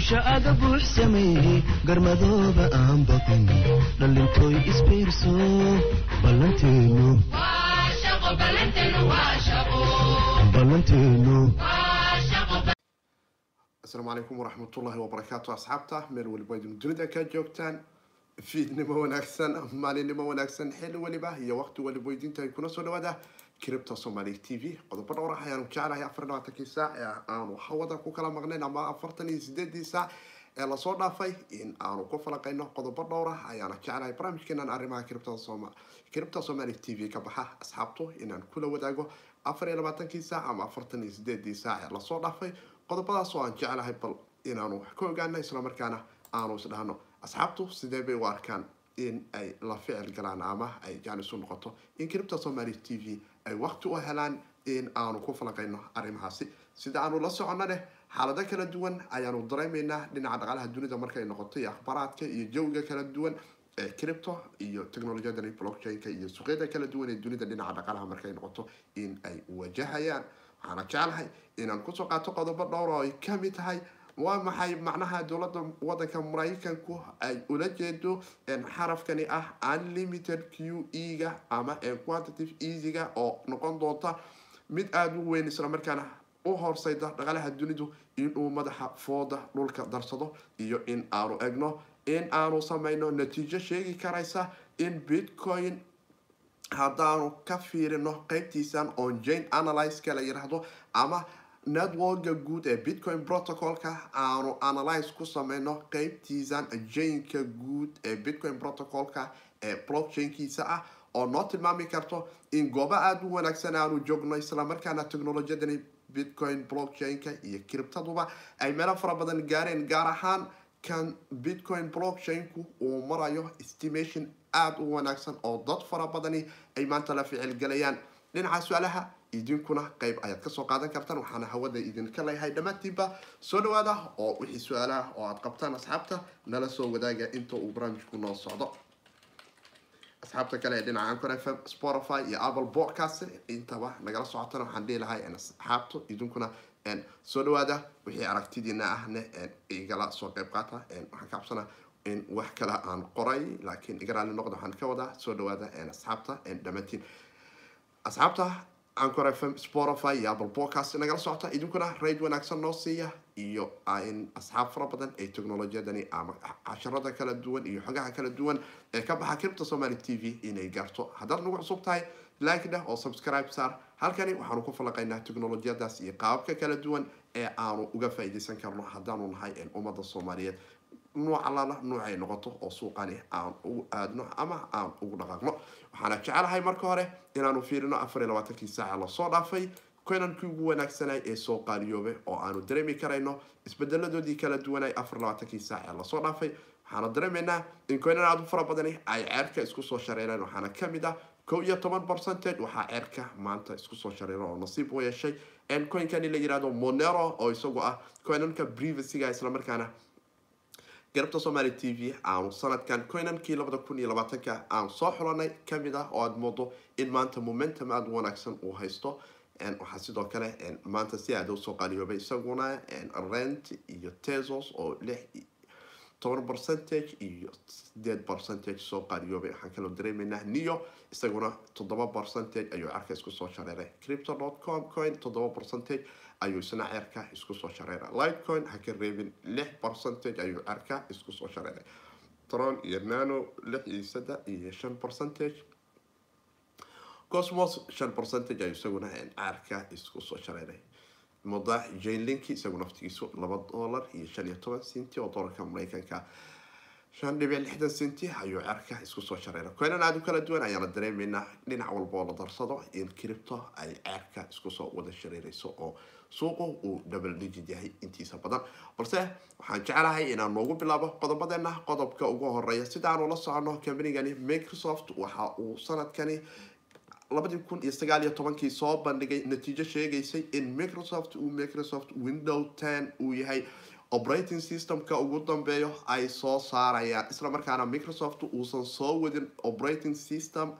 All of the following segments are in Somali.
bulsho aga buux sameeyey garmadooba aan isbiirso ballanteenu ballanteenu asalaamu calaykum waraxmatullaahi wabarakaatu asxaabta meel weliba idin dunida ka joogtaan. Fiidnimo wanaagsan maalinimo wanaagsan xilli weliba iyo waqti weliba idinta kuna soo dhawaada cripto somali t v. Qodobo dhowr ah ayaanu jecelahay afar saac ee aanu hawada ku kala maqnayn ama afartan iyo sideedii saac ee la soo dhaafay in aanu ku falaqayno qodobo dhowr ah ayaana jecelahay barnaamijkeenan arrimaha cripto soma cripto somali t v ka baxa. Asxaabtu inaan kula wadaago afar iyo labaatankii saac ama afartan iyo sideedii saac ee la soo dhaafay. Qodobadaas oo aan jecelahay bal inaanu wax ka ogaano islamarkaana aanu isdhahno asxaabtu sidee bay u arkaan in ay la ficil galaan ama ay jaanis u noqoto in cripto somali t v ay waqti u helaan in aanu ku falaqayno arrimahaasi. Sida aanu la socono leh xaalado kala duwan ayaanu dareemaynaa dhinaca dhaqaalaha dunida markay noqoto iyo akhbaaraadka iyo jawiga kala duwan ee cripto iyo technolojiyadani blockchain-ka iyo suuqyada kala duwan ee dunida dhinaca dhaqaalaha markay noqoto in ay wajahayaan. Waxaana jeclahay inaan ku soo qaato qodobo dhowr oo ay ka mid tahay waa maxay macnaha dowladda wadanka maraykanku ay ula jeedo xarafkani ah unlimited q e-ga ama quantitative easyga oo noqon doonta mid aada u weyn islamarkaana u horseyda dhaqalaha dunidu inuu madaxa fooda dhulka darsado iyo in aanu egno in aanu sameyno natiijo sheegi karaysa in bitcoin haddaanu ka fiirino qeybtiisan on jane analyzeka la yiraahdo ama networka guud ee bitcoin protocolka aanu analyze ku sameyno qeybtiisan janeka guud ee bitcoin protocolka ee blockchainkiisa ah oo noo tilmaami karto in goobo aada u wanaagsan aanu joogno islamarkaana technolojiyadani bitcoin blockchainka iyo criptaduba ay meelo fara badan gaareen gaar ahaan kan bitcoin blockchainku uu marayo estimation aada u wanaagsan oo dad fara badani ay maanta la ficilgalayaan dhinaca su'aalaha idinkuna qeyb ayaad ka soo qaadan kartaan. Waxaana hawada idinka leeyahay dhammaantiinba soo dhawaada oo wixii su'aalaha oo aad qabtaan asxaabta nala soo wadaaga inta uu barnaamijku noo socdo. Asxaabta kale ee dhinaca ancor f m spotify iyo apple podcast intaba nagala socotana waxaan dhihi lahay asxaabtu idinkuna soo dhawaada wixii aragtidiina ahne igala soo qeyb qaata. Waxaan ka in wax kale aan qoray laakiin iga raali noqda waxaan ka wadaa soo dhawaada asxaabta dhammaantiin asxaabta ancor f m spotify iyo apple podcast nagala socota idinkuna raid wanaagsan noo siiya iyo in asxaab fara badan ee technolojiyadani ama casharada kala duwan iyo xogaha kala duwan ee ka baxa cripto somali t v inay gaarto. Haddaad nagu cusub tahay like dheh oo subscribe saar. Halkani waxaanu ku falaqaynaa technolojiyadaas iyo qaababka kala duwan ee aanu uga faa-iideysan karno haddaanu nahay ummadda soomaaliyeed nuuc allaala nuucay noqoto oo suuqani aan ugu aadno ama aan ugu dhaqaaqno. Waxaana jecelahay marka hore inaanu fiirino afar iyo labaatankii saaca la soo dhaafay coinankii ugu wanaagsanay ee soo qaaliyoobay oo aanu dareemi karayno isbedeladoodii kala duwanay afar labaatankii saaca la soo dhaafay. Waxaana dareemaynaa in coinan aada u fara badani ay ceerka isku shareereen waxaana ka mid ah kow iyo toban percentage waxaa ceerka maanta isku soo oo nasiib u yeeshay. Coinkani la yiraahdo monero oo isagu ah coinanka privacyga islamarkaana garabta somali t v aanu sanadkan coinankii labada kun iyo labaatanka aan soo xulanay ka mid ah oo aada moodo in maanta momentum aada wanaagsan uu haysto. Waxaa sidoo kale maanta si aada u soo qaaliyoobay isaguna rent iyo tesos oo lix toban percentage iyo sideed percentage soo qaaliyoobay waxaan kaloo dareemeynaa neo isaguna toddoba percentage ayuu cerka isku soo shareeray. Crypto dot com coin toddoba percentage ayuu isna cerka isku soo shareeray. Lightcoin ha ka reebin lix percentage ayuu cerka isku soo shareeray. Tron iyo nano lix iyo saddex iyo shan percentage cosmos shan percentage ayuu isaguna cerka isku soo shareeray muda jainlinki isagu naftigiisu laba dollar iyo shan iyo toban cinti oo doolarka mareykanka shan dhibic lixdan cinti ayuu cerka isku soo shareeray. Coinan aada u kala duwan ayaana dareemeynaa dhinac walba oo la darsado in cripto ay cerka isku soo wada shareereyso oo suuqu uu double digit yahay intiisa badan. Balse waxaan jecelahay inaan noogu bilaabo qodobadeena qodobka ugu horreeya sidaanu la socono combanigani microsoft. Waxa uu sanadkani labadii kun iyo sagaal iyo tobankii soo bandhigay natiijo sheegaysay in microsoft uu microsoft window ten uu yahay operating systemka ugu dambeeyo ay soo saarayaan. Isla markaana microsoft uusan soo wadin operating system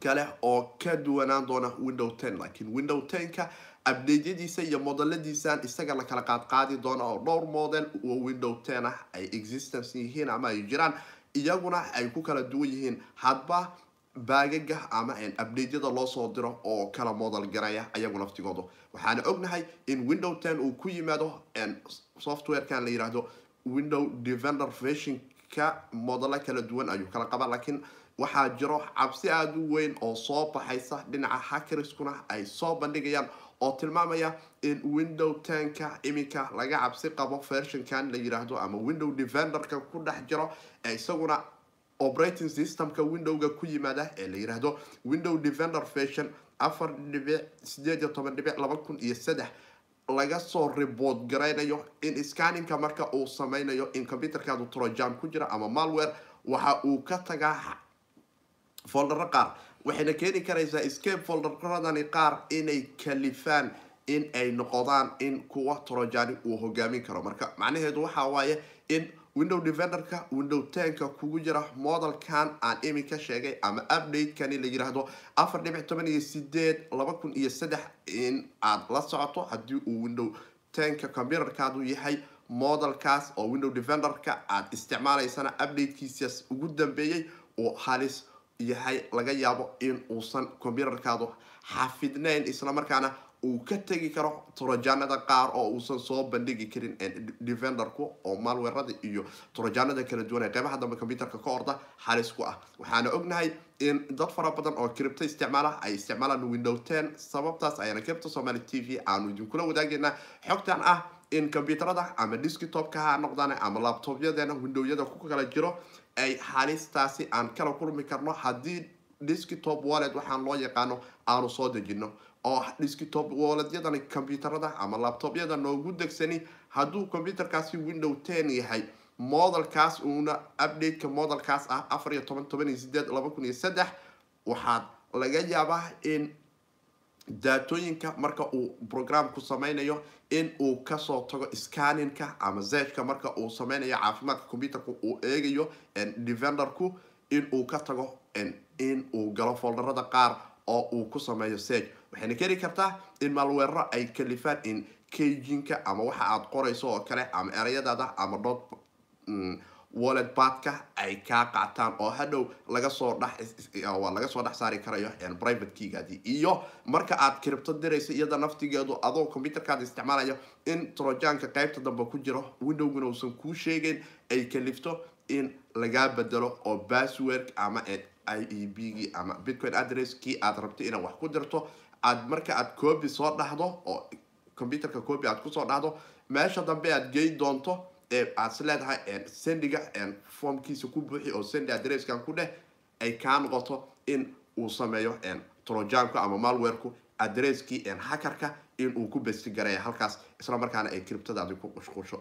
kale oo ka duwanaan doona window ten laakiin window tenka abdeydyadiisa iyo modeladiisan isaga la kala qaadqaadi doona oo dhowr model oo window ten ah ay existence yihiin ama ay jiraan iyaguna ay ku kala duwan yihiin. Hadba baagaga ama abdeydyada loo soo diro oo kala model garaya ayagu laftigoodu. Waxaana ognahay in window ten uu ku yimaado softwarekan la yiraahdo window defender versionka modelo kala duwan ayuu kala qabaa laakiin waxaa jiro cabsi aada u weyn oo soo baxaysa. Dhinaca hackerskuna ay soo bandhigayaan oo tilmaamaya in window tenka iminka laga cabsi qabo versionkan la yiraahdo ama window defenderka ku dhex jiro isaguna operating systemka windowga ku yimaada ee la yiraahdo window defender version afar dhibic sideed iyo toban dhibic laba kun iyo saddex laga soo report garaynayo in scanninka marka uu sameynayo in computerkaadu trojan ku jira ama malware waxa uu ka tagaa foldaro qaar. Waxayna keeni karaysaa escape folderadani qaar inay kalifaan in ay noqdaan in kuwa trojani uu hogaamin karo. Marka macnaheedu waxa waaye in window defenderka window tenka kugu jira modelkan aan iminka sheegay ama updatekani la yiraahdo afar dhibic toban iyo sideed laba kun iyo saddex in aad la socoto haddii uu window tenka computerkaadu yahay modelkaas oo window defenderka aad isticmaalaysana updatekiisas ugu dambeeyey oo halis yahay laga yaabo in uusan computerkaadu xafidnayn islamarkaana uu ka tegi karo trojanada qaar oo uusan soo bandhigi karin defenderku oo malwerada iyo trojanada kala duwan ee qeybaha dambe computerka ka orda halis ku ah. Waxaana ognahay in dad fara badan oo cripto isticmaala ay isticmaalaan window ten sababtaas ayaana cripto somaly t v aanu idinkula wadaagaynaa xogtan ah in computerada ama desktopka ha noqdaan ama laptopyadeena windowyada ku kala jiro ay halistaasi aan kala kulmi karno. Haddii desktop wallet waxaan loo yaqaano aanu soo dejino oo desktop walletyadani computerada ama laptopyada noogu degsani hadduu computerkaasi window ten yahay. Modelkaas uuna updateka modelkaas ah afar iyo toban toban iyo sideed laba kun iyo saddex waxaad laga yaabaa in daatooyinka marka uu programku sameynayo in uu ka soo tago scanninka ama zeshka marka uu sameynayo caafimaadka computerka uu eegayo defenderku in uu ka tago in uu galo folderada qaar oo uu ku sameeyo seg waxayna keni kartaa in malweero ay kalifaan in kajinka ama waxa aad qorayso oo kale ama erayadaada ama dot wallet badka ay kaa qaataan oo hadhow laga soo dhex laga soo dhex saari karayo private keygaadii iyo marka aad cripto diraysa iyada naftigeedu adoo computerkaada isticmaalayo in trojanka qeybta dambe ku jiro windowguna uusan kuu sheegeyn ay kalifto in lagaa bedelo oo password ama i e b gii ama bitcoin address kii aad rabto inaad wax ku dirto aad marka aad copy soo dhahdo oo computerka copy aad ku soo dhahdo meesha dambe aad gey doonto aad is leedahay sendiga formkiisa ku buuxi oo sendi adresskan ku dheh ay kaa noqoto in uu sameeyo trojanku ama malwareku adresskii hackerka in uu ku bestigaraya halkaas isla markaana ay criptadaadi ku qushqusho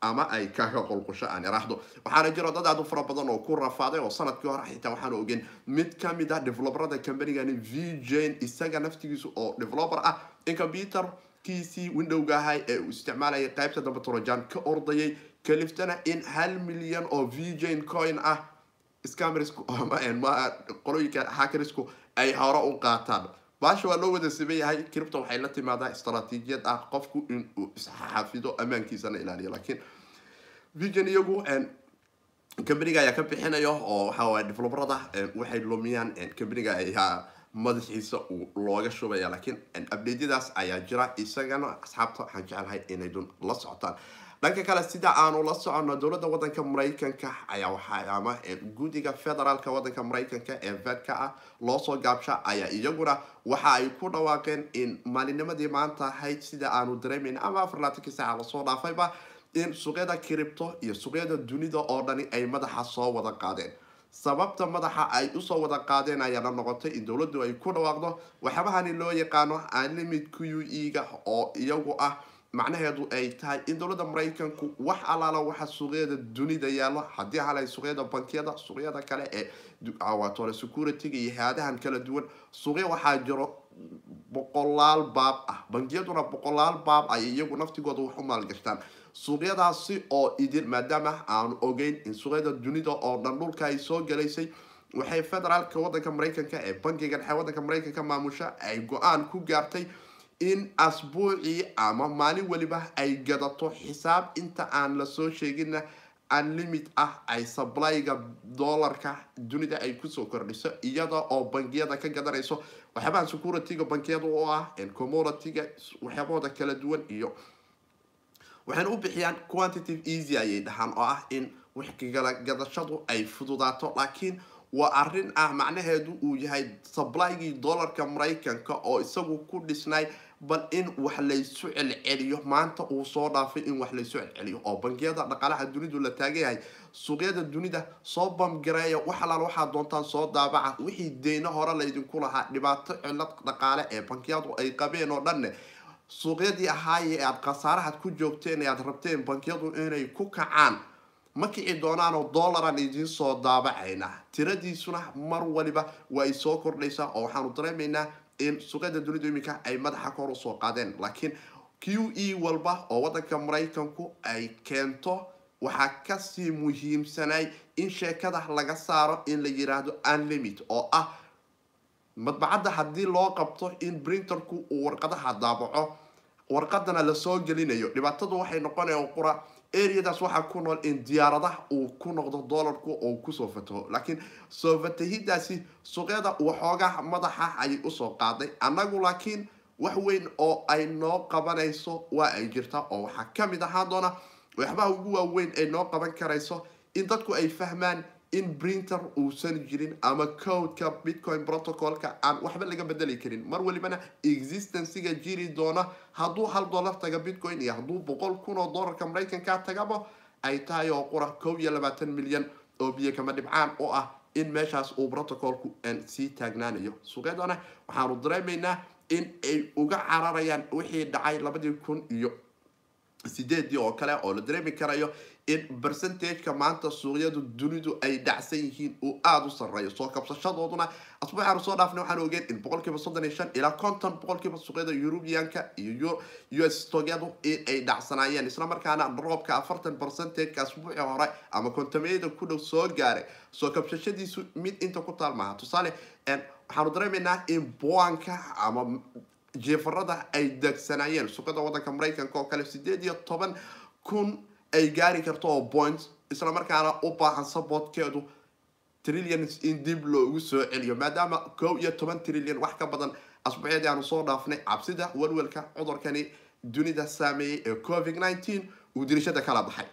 ama ay kaga qulqusho aan iraahdo waxaana jiro dad aad u fara badan oo ku rafaaday oo sannadkii hore xitaa waxaanu ogeyn mid ka mid ah developerada companygani v jane isaga naftigiisa oo developer ah in computer kiisii windowga ahay ee uu isticmaalayay qaybta dambe ka ordayay kaliftana in hal milyan oo v jane coin ah scamersku qolooyinka hackersku ay hore u qaataan baasha waa loo wada siman yahay cripto waxay la timaadaa istaraatiijiyad ah qofku inuu isxafido ammaankiisana ilaaliyo. Laakiin vision iyagu companiga ayaa ka bixinayo oo waxawaay developerada waxay lumiyaan companiga ayaa madaxiisa uu looga shubaya laakiin updateyadaas ayaa jira isagana asxaabta waxaan jecelahay inay la socotaan dhanka kale sida aanu la socono dowladda wadanka maraykanka ayaa waxaa ama guddiga federaalka wadanka maraykanka ee vedka ah loosoo gaabsha ayaa iyaguna waxa ay ku dhawaaqeen in maalinimadii maanta ahayd sida aanu dareemeyn ama afarlaatankii saaca la soo dhaafayba in suuqyada cripto iyo suuqyada dunida oo dhani ay madaxa soo wada qaadeen. Sababta madaxa ay u soo wada qaadeen ayaana noqotay in dowladdu ay ku dhawaaqdo waxyaabahani loo yaqaano unlimit q u e ga oo iyagu ah macnaheedu ay tahay in dowladda maraykanku wax allaala waxa suuqyada dunida yaalo haddii halay suuqyada bankiyada suuqyada kale ee waatole securityga iyo hay'adahan kala duwan suuqya waxaa jiro boqolaal baab ah. Bankiyaduna boqolaal baab ay iyagu naftigooda wax u maalgashtaan suuqyadaasi oo idin maadaama aanu ogeyn in suuqyada dunida oo dhan dhulka ay soo galaysay waxay federaalka wadanka maraykanka ee bankiga dhexe wadanka maraykanka maamusha ay go'aan ku gaartay in asbuucii ama maalin weliba ay gadato xisaab. Inta aan la soo sheegina unlimit ah ay sablyga dollarka dunida ay ku soo kordhiso iyada oo bangiyada ka gadanayso waxyaabaha securityga bangiyada oo ah commodityga waxyaabahooda kala duwan iyo waxayna u bixiyaan quantitative easy ayay dhahaan oo ah in waxkagala gadashadu ay fududaato. Laakiin waa arrin ah macnaheedu uu yahay sablygii dollarka maraykanka oo isagu ku dhisnay bal in wax laysu celceliyo maanta uu soo dhaafay in wax laysu celceliyo oo bangiyada dhaqaalaha dunidu la taagan yahay suuqyada dunida soo bamgareeya wax alaal waxaad doontaan soo daabaca. Wixii deyno hore laydinku lahaa dhibaato cilad dhaqaale ee bankiyadu ay qabeen oo dhanne. Suuqyadii ahaaye aada khasaarahaad ku joogteen ee aada rabteen bankiyadu inay ku kacaan ma kici doonaanoo dollaran idiin soo daabacayna. Tiradiisuna mar waliba waa ay soo kordhaysaa oo waxaanu dareemaynaa in suuqyada dunidu iminka ay madaxa kor u soo qaadeen. Laakiin q e walba oo wadanka maraykanku ay keento waxaa ka sii muhiimsanay in sheekada laga saaro in la yiraahdo unlimit oo ah madbacadda haddii loo qabto in printerku uu warqadaha daabaco warqadana la soo gelinayo. Dhibaatadu waxay noqonaya qura areadaas waxaa ku nool in diyaaradaha uu ku noqdo dollarku oo ku soo fataho laakiin soo fatahidaasi suuqyada waxoogaa madaxa ayay u soo qaaday. Annagu laakiin wax weyn oo ay noo qabanayso waa ay jirtaa oo waxaa ka mid ahaan doona waxbaha ugu waaweyn ay noo qaban karayso in dadku ay fahmaan in printer uusan jirin ama codeka bitcoin protocolka aan waxba laga bedeli karin. Mar walibana existenciga jiri doona hadduu hal dollar taga bitcoin iyo hadduu boqol kun oo dollarka maraykanka tagabo ay tahay oo qura kow iyo labaatan milyan oo biyo kama dhibcaan oo ah in meeshaas uu protocolku sii taagnaanayo. Suuqyadana waxaanu dareemaynaa in ay uga cararayaan wixii dhacay labadii kun iyo sideedii oo kale oo la dareemi karayo in percentageka maanta suuqyadu dunidu ay dhacsan yihiin uu aada u sareeyo soo kabsashadooduna asbuucaanu soo dhaafnay waxaan ogeen in boqolkiiba soddon iyo shan ilaa konton boqolkiiba suuqyada eurubianka iyo u s stogyadu in ay dhacsanaayeen isla markaana roobka afartan percentageka asbuucii hore ama kontameyada ku dhow soo gaaray. Soo kabsashadiisu mid inta ku taal maaha. Tusaale waxaanu dareemaynaa in boanka ama jeefarada ay degsanaayeen suuqyada wadanka maraykanka oo kale sideed iyo toban kun ay gaari karto oo point isla markaana u baahan supportkeedu trillions in dib loogu soo celiyo maadaama kow iyo toban trillion wax ka badan asbuucyadii aanu soo dhaafnay cabsida walwalka cudurkani dunida saameeyey ee covid nineteen uu dirishada kala baxay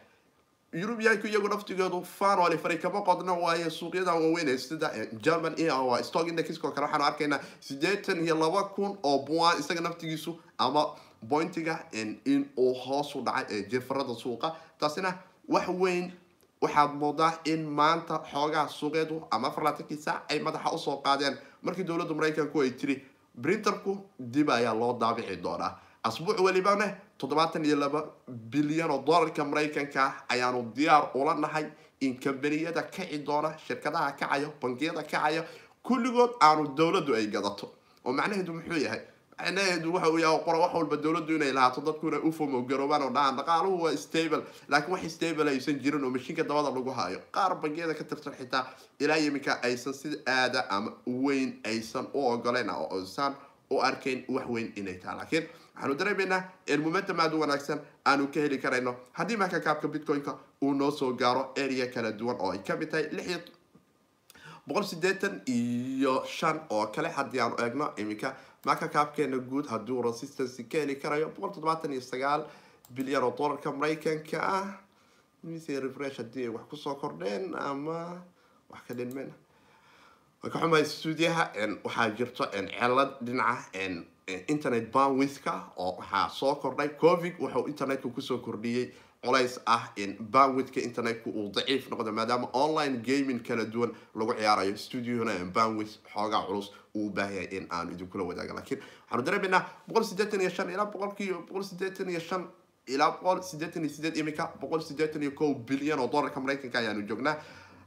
yurubiyaanku iyagu naftigoodu fanoli faray kama qodna waaye suuqyadan waaweyn sida german waa stock indexko kale waxaanu arkaynaa sideetan iyo laba kun oo buan isaga naftigiisu ama bointiga in uu hoosu dhacay ee jeefarada suuqa taasina wax weyn waxaad moodaa in maanta xoogaha suuqyadu ama afar laatankii saac ay madaxa u soo qaadeen markii dowladda maraykanku ay tiri printerku dib ayaa loo daabici doonaa asbuuc welibana toddobaatan iyo laba bilyan oo dollarka maraykanka ah ayaanu diyaar ula nahay in kambaniyada kaci doona shirkadaha kacaya bangiyada kacaya kulligood aanu dowladdu ay gadato. Oo macnaheedu muxuu yahay? Macnaheedu waxa uu yahay qora wax walba dowladdu inay lahaato dadkuna u fomogaroobaan oo dhahaan dhaqaaluhu waa stable. Laakiin wax stable aysan jirin oo mashiinka dabada lagu hayo qaar bangiyada ka tirsan xitaa ilaa iminka aysan sida aada ama weyn aysan u ogoleyn oo aysan u arkayn wax weyn inay tahay. Laakiin waxaanu dareemaynaa in momentum aada u wanaagsan aanu ka heli karayno. Haddii marka kaabka bitcoin-ka uu noo soo gaaro area kala duwan oo ay ka mid tahay lix boqol sideetan iyo shan oo kale haddii aanu eegno iminka marka kaabkeena guud hadduu resistance ka heli karayo boqol toddobaatan iyo sagaal bilyan oo dollarka maraykanka ah mise refresh haddii ay wax ku soo kordheen ama wax ka dhinmeen ka xumahay stuudiyaha waxaa jirto celad dhinaca internet bandwidthka oo waxaa soo kordhay. Covid wuxuu internetka ku soo kordhiyey colays ah in bandwidthka internetku uu daciif noqdo maadaama online gaming kala duwan lagu ciyaarayo. Stuudiohuna bandwidth xoogaa culus uu baahyahay in aanu idinkula wadaaga. Laakiin waxaanu dareemaynaa boqol sideetan iyo shan ilaa boqolkiiba boqol sideetan iyo shan ilaa boqol sideetan iyo sideed imika boqol sideetan iyo kow bilyan oo dollarka maraykanka ayaanu joognaa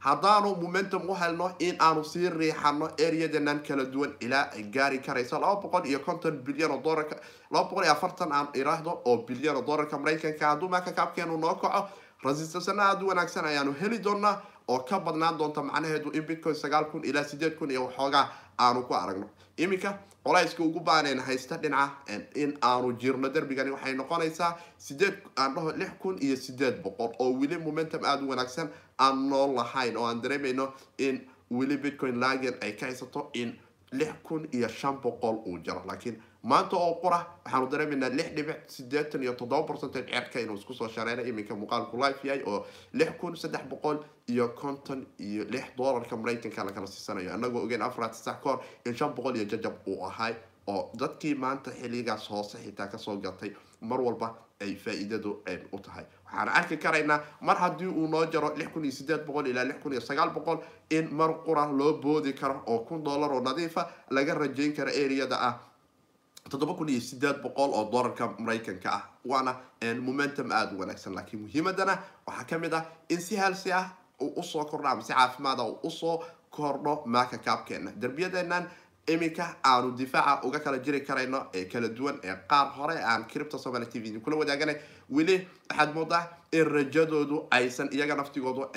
haddaanu momentum u helno in aanu sii riixano areadanan kala duwan ilaa ay gaari karayso. Laba boqol iyo konton bilyan oo dollarka laba boqol iyo afartan aan iraahdo oo bilyan oo dollarka maraykanka hadduu marka kaabkeenu noo kaco rasistansana aada u wanaagsan ayaanu heli doonaa oo ka badnaan doonta macnaheedu in bitcoin sagaal kun ilaa sideed kun iyo waxoogaa aanu ku aragno. Iminka qolayska ugu baaneen haysta dhinaca in aanu jirno derbigani waxay noqonaysaa sideed aan dhaho lix kun iyo sideed boqol oo weli momentum aada u wanaagsan aan nool lahayn oo aan dareemayno in weli bitcoin lagen ay ka haysato in lix kun iyo shan boqol uu jiro laakiin maanta oo qura waxaanu dareemaynaa lix dhibic sideetan iyo toddoba percentage cerka inuu isku soo shareeray iminka muuqaalku life yahay oo lix kun saddex boqol iyo konton iyo lix doolarka maraykanka lakala siisanayo. Anagoo ogeyn afaraad sax kahor in shan boqol iyo jajab uu ahay oo dadkii maanta xilligaas hoose xitaa ka soo gatay mar walba ay faa-iidadu u tahay. Waxaan arki karaynaa mar haddii uu noo jaro lix kun iyo sideed boqol ilaa lix kun iyo sagaal boqol in mar qura loo boodi karo oo kun dollar oo nadiifa laga rajayn karo areada ah toddoba kun iyo sideed boqol oo dollarka maraykanka ah waana momentum aada u wanaagsan. Laakiin muhiimadana waxaa ka mid ah in si halsi ah uu u soo kordho ama si caafimaada uu u soo kordho maaka kaabkeena derbiyadeenan iminka aanu difaaca uga kala jiri karayno ee kala duwan ee qaar hore aan cripto somaly t v idinkula wadaaganay weli waxaad moodaa in rajadoodu aysan iyaga naftigoodu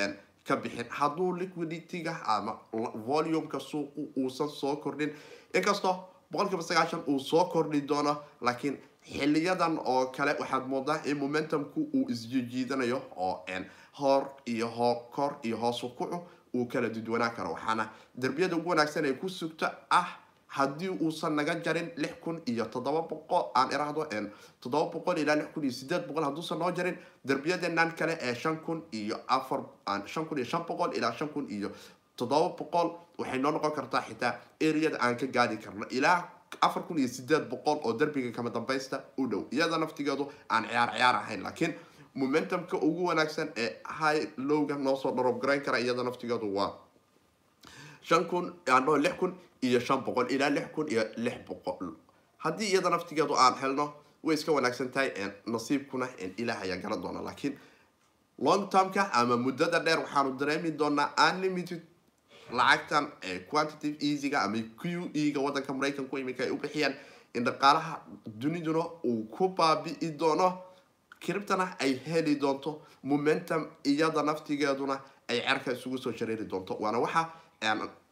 ka bixin. Hadduu liquidityga ama volumeka suuqu uusan soo kordhin inkastoo boqolkiiba sagaashan uu soo kordhi doono laakiin xiliyadan oo kale waxaad moodaa in momentumku uu isjijiidanayo oo hor iyo ho kor iyo hoosu kucu uu kala dudwanaa karo. Waxaana derbiyada ugu wanaagsan ee ku sugta ah haddii uusan naga jarin lix kun iyo toddoba boqol aan iraahdo toddoba boqol ilaa lix kun iyo sideed boqol hadduusan noo jarin derbiyadeenan kale ee shan kun iyo afar shan kun iyo shan boqol ilaa shan kun iyo toddoba boqol waxay noo noqon kartaa xitaa areada aan ka gaadi karno. Ilaa afar kun iyo sideed boqol oo derbiga kama dambaysta u dhow. Iyada naftigeedu aan ciyaar ciyaar ahayn laakiin momentumka ugu wanaagsan ee high lowga noosoo dharob garayn kara iyada naftigeedu waa shan kun aandhao lix kun iyo shan boqol. Ilaa lix kun iyo lix boqol. Haddii iyada naftigeedu aan helno way iska wanaagsan tahay nasiibkuna ilaah ayaa garan doona. Laakiin long termka ama muddada dheer waxaanu dareemi doonaa unlimited lacagtan quantitative easyga ama q e-ga wadanka maraykanku iminka ay u bixiyaan in dhaqaalaha duniduna uu ku baabi'i doono. Criptana ay heli doonto momentum iyada naftigeeduna ay cerka isugu soo shareeri doonto. Waana waxa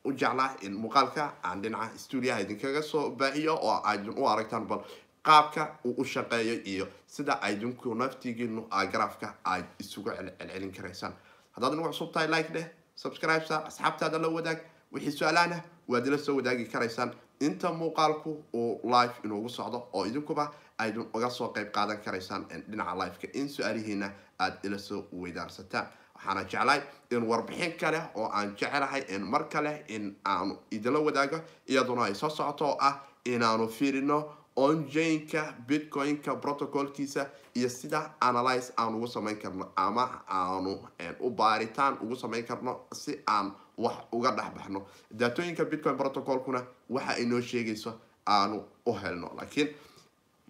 u jeclaa in muuqaalka aan dhinaca stuudiyaha idinkaga soo baahiyo oo aydin u aragtaan bal qaabka uu u shaqeeyo iyo sida aydinku naftigiinu garaafka aad isugu celcelin karaysaan haddaad nagu cusub tahay like dheh subscribe sa asxaabtaada la wadaag wixii su'aalahna waad ila soo wadaagi karaysaan. Inta muuqaalku uu live inuugu socdo oo idinkuba aydin uga soo qeyb qaadan karaysaan dhinaca liveka in su'aalihiina aada ila soo weydaarsataan. Waxaana jeclahay in warbixin kale oo aan jecelahay in mar kale in aanu idinla wadaago iyaduna ay soo socoto oo ah inaanu fiirino onjainka bitcoin-ka protocolkiisa iyo sida analyze aan ugu samayn karno ama aanu u baaritaan ugu samayn karno si aan wax uga dhexbaxno daatooyinka bitcoin protocolkuna waxa ay noo sheegayso aanu u helno. Laakiin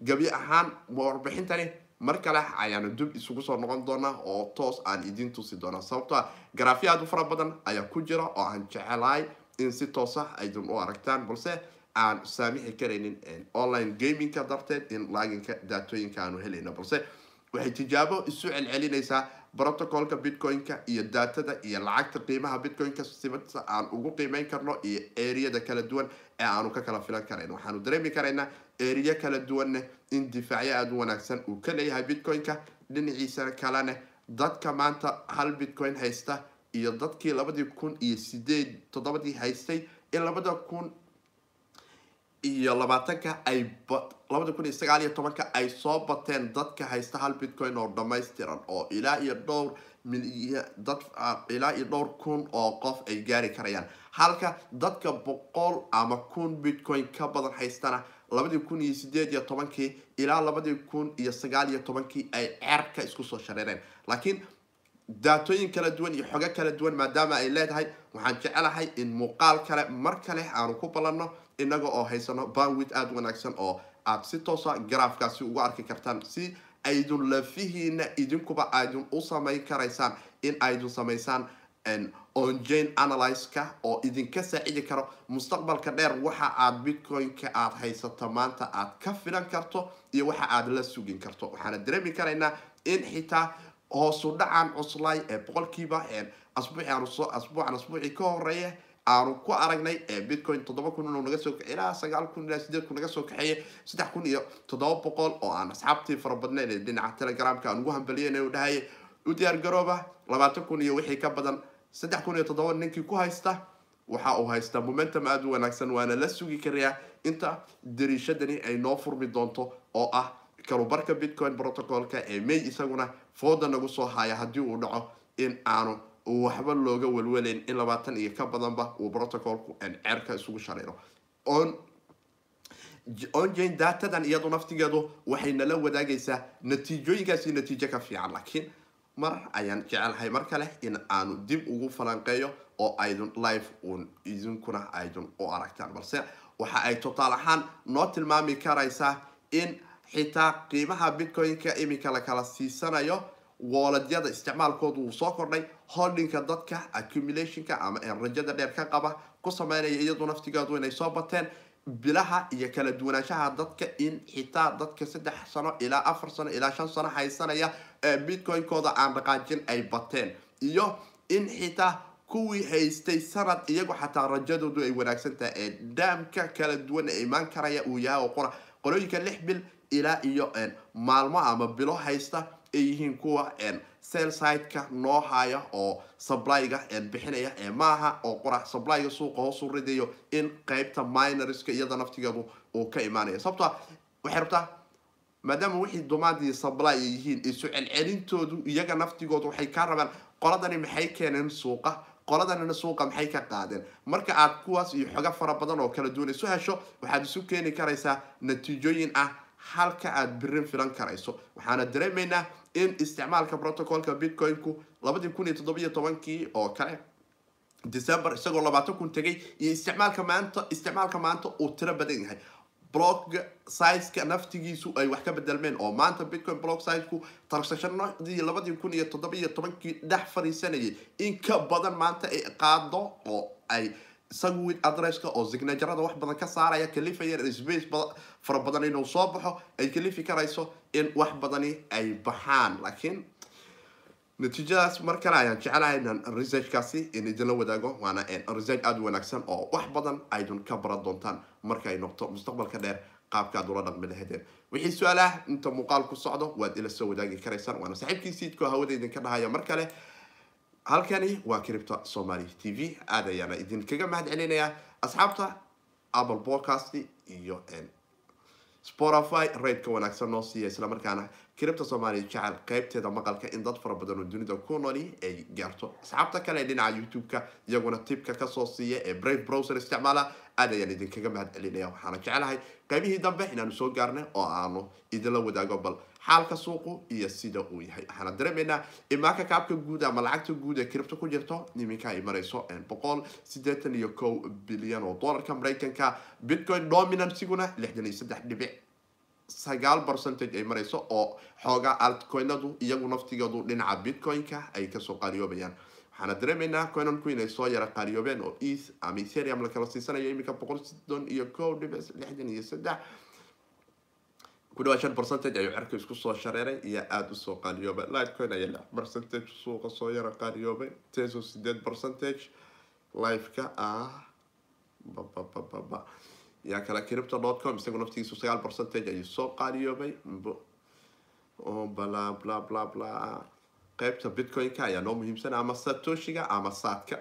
gabi ahaan warbixintani mar kale ayaanu dub isugu soo noqon doonaa oo toos aan idiin tusi doonaa. Sababto a garaafya aad u fara badan ayaa ku jira oo aan jecelahay in si toosa aydin u aragtaan balse aan saamixi karaynin online gamingka darteed in laaginka daatooyinka aanu helayno balse waxay tijaabo isu celcelinaysaa protocolka bitcoin-ka iyo daatada iyo lacagta qiimaha bitcoin-ka sibata aan ugu qiimeyn karno iyo eriyada kala duwan ee aanu ka kala filan karayn. Waxaanu dareemi karaynaa eriya kala duwanne in difaacyo aada u wanaagsan uu ka leeyahay bitcoin-ka dhinaciisa kalene dadka maanta hal bitcoin haysta iyo dadkii labadii kun iyo sideed toddobadii haystay in labada kun iyo labaatanka ay labada kun iyo sagaal iyo tobanka ay soo bateen dadka haysta hal bitcoin oo dhamaystiran oo ilaa iyo dhowr dad ilaa iyo dhowr kun oo qof ay gaari karayaan. Halka dadka boqol ama kun bitcoin ka badan haystana labadii kun iyo sideed iyo tobankii ilaa labadii kun iyo sagaal iyo tobankii ay cerka isku soo shareereen. Laakiin daatooyin kala duwan iyo xogo kala duwan maadaama ay leedahay waxaan jecelahay in muuqaal kale mar kale aanu ku ballanno inaga oo haysano banwit aada wanaagsan oo aad si toosa garaafkaasi ugu arki kartaan si aydun lafihiina idinkuba aydun u samayn karaysaan in aydun samaysaan onjane analyzeka oo idinka saacidi karo mustaqbalka dheer waxa aad bitcoin-ka aad haysato maanta aad ka filan karto iyo waxa aad la sugin karto. Waxaana dareemi karaynaa in xitaa hoosu dhacan cuslay ee boqolkiiba asbuuci asbuucan asbuucii ka horreeya aanu ku aragnay bitcoin toddoba kun inuu naga soo ilaa sagaal kun ilaa sideed kun naga soo kaxeeyay saddex kun iyo toddoba boqol oo aan asxaabtii fara badnayn ee dhinaca telegramka aan ugu hambaliyanay u dhahay. U diyaar garooba labaatan kun iyo wixii ka badan saddex kun iyo toddoba ninkii ku haysta waxa uu haystaa momentum aada u wanaagsan waana la sugi karayaa inta dariishadani ay noo furmi doonto oo ah kalubarka bitcoin protocolka ee may isaguna fooda nagu soo haya haddii uu dhaco in aanu waxba looga welwelayn in labaatan iyo ka badanba uu protocolku ceerka isugu shareero on onjane datadan iyadu naftigeedu waxay nala wadaagaysaa natiijooyinkaasi natiijo ka fiican. Laakiin mar ayaan jecelahay mar kale in aanu dib ugu falanqeeyo oo aydun live uun idinkuna aydun u aragtaan. Balse waxa ay totaal ahaan noo tilmaami karaysaa in xitaa qiimaha bitcoin-ka iminka la kala siisanayo wooladyada isticmaalkoodu uu soo kordhay holdinka dadka accumulationka ama rajada dheer ka qaba ku sameynaya iyadu naftigeedu inay soo bateen bilaha iyo kala duwanaanshaha dadka in xitaa dadka saddex sano ilaa afar sano ilaa shan sano haysanaya ee bitcoin-kooda aan dhaqaajin ay bateen. Iyo in xitaa kuwii haystay sanad iyagu xataa rajadoodu ay wanaagsan tahay ee daamka kala duwan ee imaan karaya uu yahay oo qora qolooyinka lix bil ilaa iyo maalmo ama bilo haysta ay yihiin kuwa selsiteka noo haya oo supplyga bixinaya maaha oo qora supplyga suuqa hoosu ridayo in qeybta minorska iyada naftigeedu uu ka imaanaya sababto waxay rabtaa maadaama wixii dumaadii supply ay yihiin isu celcelintoodu iyaga naftigoodu waxay kaa rabaan qoladani maxay keeneen suuqa qoladanina suuqa maxay ka qaadeen? Marka aad kuwaas iyo xogo fara badan oo kala duwan isu hesho waxaad isu keeni karaysaa natiijooyin ah halka aad birin filan karayso. Waxaana dareemaynaa in isticmaalka protocolka bitcoin-ku labadii kun iyo toddobiyo tobankii oo kale december isagoo labaatan kun tegay iyo isticmaalka maanta isticmaalka maanta uu tiro badan yahay block sizeka naftigiisu ay wax ka bedelmeen oo maanta bitcoin block sizeku tarsashanadii labadii kun iyo toddobiyo tobankii dhex fariisanayay in ka badan maanta ay qaado oo ay sagwid adresska oo signaturada wax badan ka saaraya kalifaya space fara badan inuu soo baxo ay kalifi karayso in wax badani ay baxaan. Laakiin natiijadaas mar kale ayaan jecelahay inaan researchkaasi in idinla wadaago waana research aada u wanaagsan oo wax badan aydun ka baran doontaan marka ay noqto mustaqbalka dheer qaabka ula dhaqmi lahadeen wixii su'aalaha inta muuqaal ku socdo waad ila soo wadaagi karaysaan waana saaxiibkii siidkoo hawada idinka dhahaya. Mar kale halkani waa cripto somaly t v. Aada ayaana idinkaga mahad celinayaa asxaabta apple podcast iyo spotify. Raidka wanaagsan noo siiya islamarkaana cripto somalia jecel qeybteeda maqalka in dad fara badan oo dunida ku noli ay gaarto. Asxaabta kale ee dhinaca youtube-ka iyaguna tibka ka soo siiya ee brave browser isticmaala aad ayaan idinkaga mahad celinaya waxaana jecelahay qaybihii dambe inaanu soo gaarnay oo aanu idinla wadaago bal xaalka suuqu iyo sida uu yahay. Waxaana dareemaynaa imaanka kaabka guud ama lacagta guud ee cripto ku jirto iminka ay marayso boqol sideetan iyo kow bilyan oo dollarka maraykanka bitcoin dominansiguna lixdan iyo saddex dhibic sagaal percentage ay marayso oo xoogaa altcoinadu iyagu naftigeedu dhinaca bitcoin-ka ay ka soo qaariyoobayaan waxaana dareemaynaa coinanku inay soo yara qaariyoobeen oo eth ama ethereum la kala siisanayo iminka boqol siddon iyo kow dhibic lixdan iyo saddex. Ku dhawaa shan percentage ayuu cerka isku soo shareeray iyo aada u soo qaaliyoobay lightcoin ayaa lix percentage suuqa soo yara qaaliyoobay teso sideed percentage. Liveka ah bababababa yaa kale cripto com isagu naftigiisu sagaal percentage ayuu soo qaaliyoobay bla bla bla bla qeybta bitcoin-ka ayaa noo muhiimsan ama satoshiga ama saadka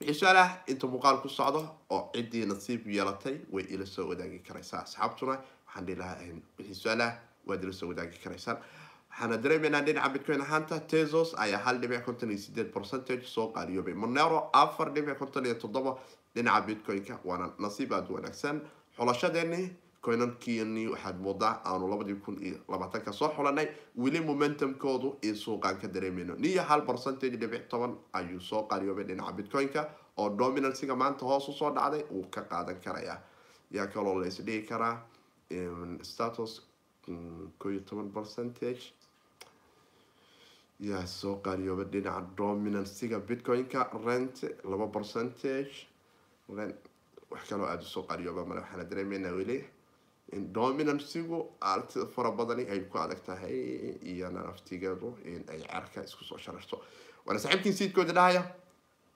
wixii su'aalaha inta muuqaal ku socdo oo ciddii nasiib yeelatay way ila soo wadaagi karaysaa asxaabtuna waxaan dhihi lahaa wixii su'aalaha waad ila soo wadaagi karaysaan waxaana dareemaynaa dhinaca bitcoin ahaanta tesos ayaa hal dhibic konton iyo sideed percentage soo qaariyoobay monero afar dhibic konton iyo toddoba dhinaca bitcoin-ka waana nasiib aada wanaagsan xulashadeeni coinankiini waxaad moodaa aanu labadii kun iyo labaatanka soo xulanay weli momentumkoodu in suuqaan ka dareemayno niyo hal percentage dhibic toban ayuu soo qaariyoobay dhinaca bitcoin-ka oo dominansiga maanta hoos u soo dhacday uu ka qaadan karayaa yaa kaloo la isdhigi karaa status ko iyo toban percentage. yaa soo qaariyoobay dhinaca dominansiga bitcoin-ka rent laba percentage wax kaloo aada u soo qaariyooba male waxaana dareemeynaa weli dominansigu aragtida fara badani ay ku adag tahay iyana naftigeedu in ay cerka isku soo shararto waana saaxiibkiin siidkooda dhahaya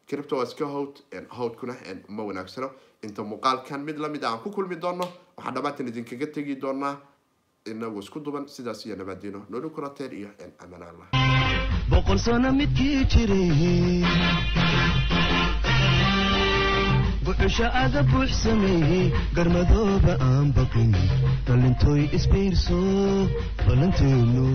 cripto waa iska howd howdkuna ma wanaagsano inta muuqaalkan mid la mid aan ku kulmi doono waxaan dhammaantan idinkaga tegi doonaa inagu isku duban sidaas iyo nabaadiino nooli kurateen iyo amaan allah. Boqol sano midkii jiray buxusha aga buux sameeyey garmadooba aan baqin dhalintooy isbiirso ballanteenu